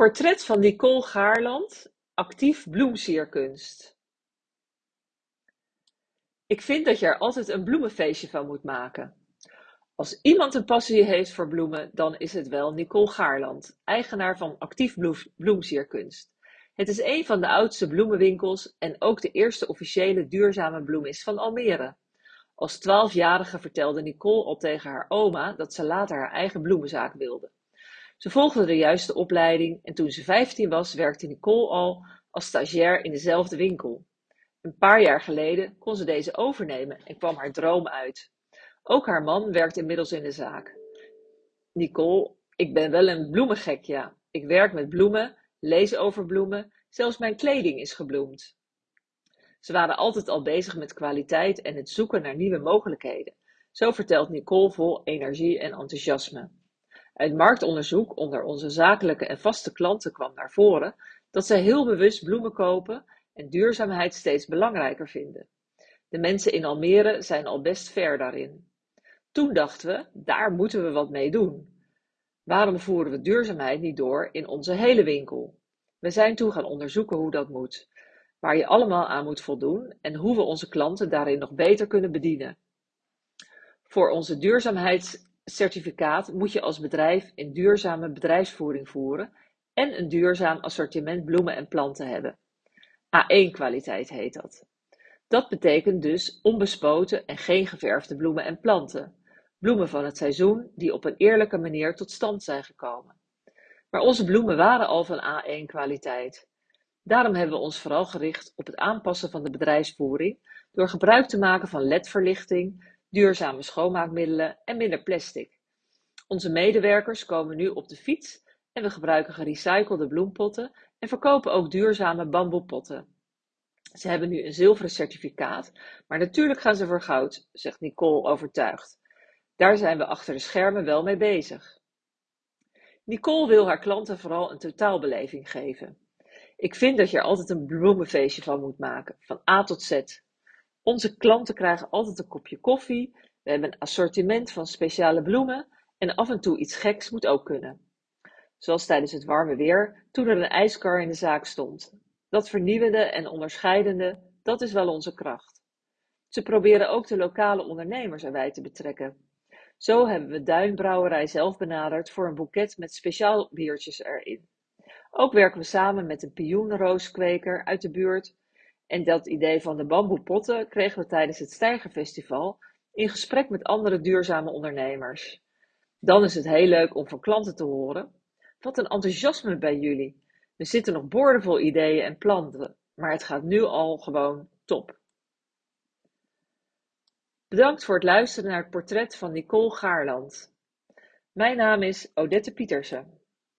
Portret van Nicole Gaarland, actief bloemsierkunst. Ik vind dat je er altijd een bloemenfeestje van moet maken. Als iemand een passie heeft voor bloemen, dan is het wel Nicole Gaarland, eigenaar van Actief Bloemsierkunst. Het is een van de oudste bloemenwinkels en ook de eerste officiële duurzame bloemist van Almere. Als twaalfjarige vertelde Nicole al tegen haar oma dat ze later haar eigen bloemenzaak wilde. Ze volgde de juiste opleiding en toen ze 15 was, werkte Nicole al als stagiair in dezelfde winkel. Een paar jaar geleden kon ze deze overnemen en kwam haar droom uit. Ook haar man werkt inmiddels in de zaak. Nicole, ik ben wel een bloemengek, ja. Ik werk met bloemen, lees over bloemen, zelfs mijn kleding is gebloemd. Ze waren altijd al bezig met kwaliteit en het zoeken naar nieuwe mogelijkheden. Zo vertelt Nicole vol energie en enthousiasme. Uit marktonderzoek onder onze zakelijke en vaste klanten kwam naar voren dat zij heel bewust bloemen kopen en duurzaamheid steeds belangrijker vinden. De mensen in Almere zijn al best ver daarin. Toen dachten we, daar moeten we wat mee doen. Waarom voeren we duurzaamheid niet door in onze hele winkel? We zijn toen gaan onderzoeken hoe dat moet, waar je allemaal aan moet voldoen en hoe we onze klanten daarin nog beter kunnen bedienen. Voor onze duurzaamheids certificaat moet je als bedrijf een duurzame bedrijfsvoering voeren en een duurzaam assortiment bloemen en planten hebben. A1-kwaliteit heet dat. Dat betekent dus onbespoten en geen geverfde bloemen en planten. Bloemen van het seizoen die op een eerlijke manier tot stand zijn gekomen. Maar onze bloemen waren al van A1-kwaliteit. Daarom hebben we ons vooral gericht op het aanpassen van de bedrijfsvoering door gebruik te maken van LED-verlichting, duurzame schoonmaakmiddelen en minder plastic. Onze medewerkers komen nu op de fiets en we gebruiken gerecyclede bloempotten en verkopen ook duurzame bamboepotten. Ze hebben nu een zilveren certificaat, maar natuurlijk gaan ze voor goud, zegt Nicole overtuigd. Daar zijn we achter de schermen wel mee bezig. Nicole wil haar klanten vooral een totaalbeleving geven. Ik vind dat je er altijd een bloemenfeestje van moet maken, van A tot Z. Onze klanten krijgen altijd een kopje koffie, we hebben een assortiment van speciale bloemen en af en toe iets geks moet ook kunnen. Zoals tijdens het warme weer, toen er een ijskar in de zaak stond. Dat vernieuwende en onderscheidende, dat is wel onze kracht. Ze proberen ook de lokale ondernemers erbij te betrekken. Zo hebben we Duinbrouwerij zelf benaderd voor een boeket met speciaal biertjes erin. Ook werken we samen met een pioenrooskweker uit de buurt en dat idee van de bamboepotten kregen we tijdens het Stijgerfestival in gesprek met andere duurzame ondernemers. Dan is het heel leuk om van klanten te horen. Wat een enthousiasme bij jullie. We zitten nog boordevol ideeën en plannen, maar het gaat nu al gewoon top. Bedankt voor het luisteren naar het portret van Nicole Gaarland. Mijn naam is Odette Pietersen.